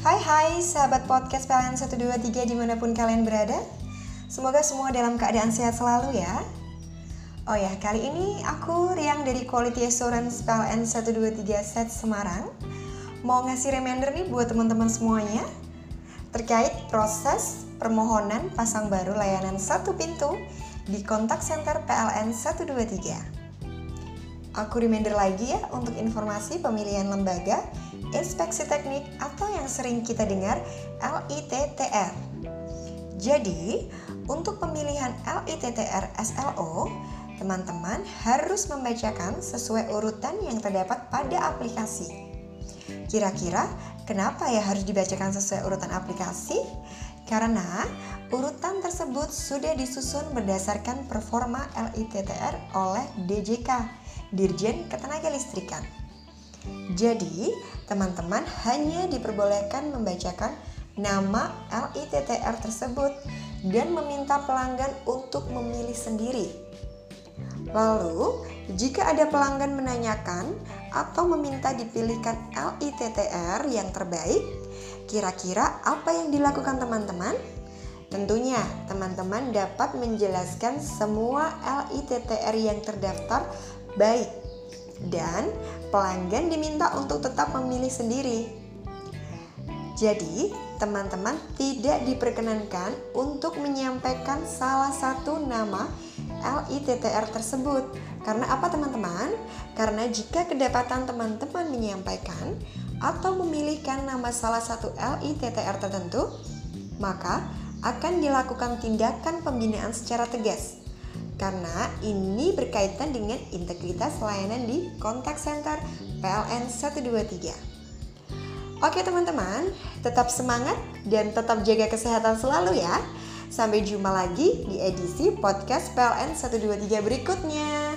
hai sahabat podcast PLN 123 di mana pun kalian berada. Semoga semua dalam keadaan sehat selalu ya. Oh ya, kali ini aku Riang dari Quality Assurance PLN 123 Set Semarang. Mau ngasih reminder nih buat teman-teman semuanya. Terkait proses permohonan pasang baru layanan satu pintu di kontak center PLN 123 Aku reminder lagi ya untuk informasi pemilihan lembaga, inspeksi teknik atau yang sering kita dengar LITTR. Jadi, untuk pemilihan LITTR SLO, teman-teman harus membacakan sesuai urutan yang terdapat pada aplikasi. Kira-kira kenapa ya harus dibacakan sesuai urutan aplikasi? Karena urutan tersebut sudah disusun berdasarkan performa LITTR oleh DJK Dirjen Ketenaga Listrikan. Jadi, teman-teman hanya diperbolehkan membacakan nama LITTR tersebut dan meminta pelanggan untuk memilih sendiri. Lalu, jika ada pelanggan menanyakan atau meminta dipilihkan LITTR yang terbaik, kira-kira apa yang dilakukan teman-teman? Tentunya, teman-teman dapat menjelaskan semua LITTR yang terdaftar baik dan pelanggan diminta untuk tetap memilih sendiri. Jadi, teman-teman tidak diperkenankan untuk menyampaikan salah satu nama LITTR tersebut. Karena apa teman-teman? Karena jika kedapatan teman-teman menyampaikan atau memilihkan nama salah satu LITTR tertentu, maka akan dilakukan tindakan pembinaan secara tegas karena ini berkaitan dengan integritas layanan di kontak center PLN 123. Oke teman-teman, tetap semangat dan tetap jaga kesehatan selalu ya. Sampai jumpa lagi di edisi podcast PLN 123 berikutnya.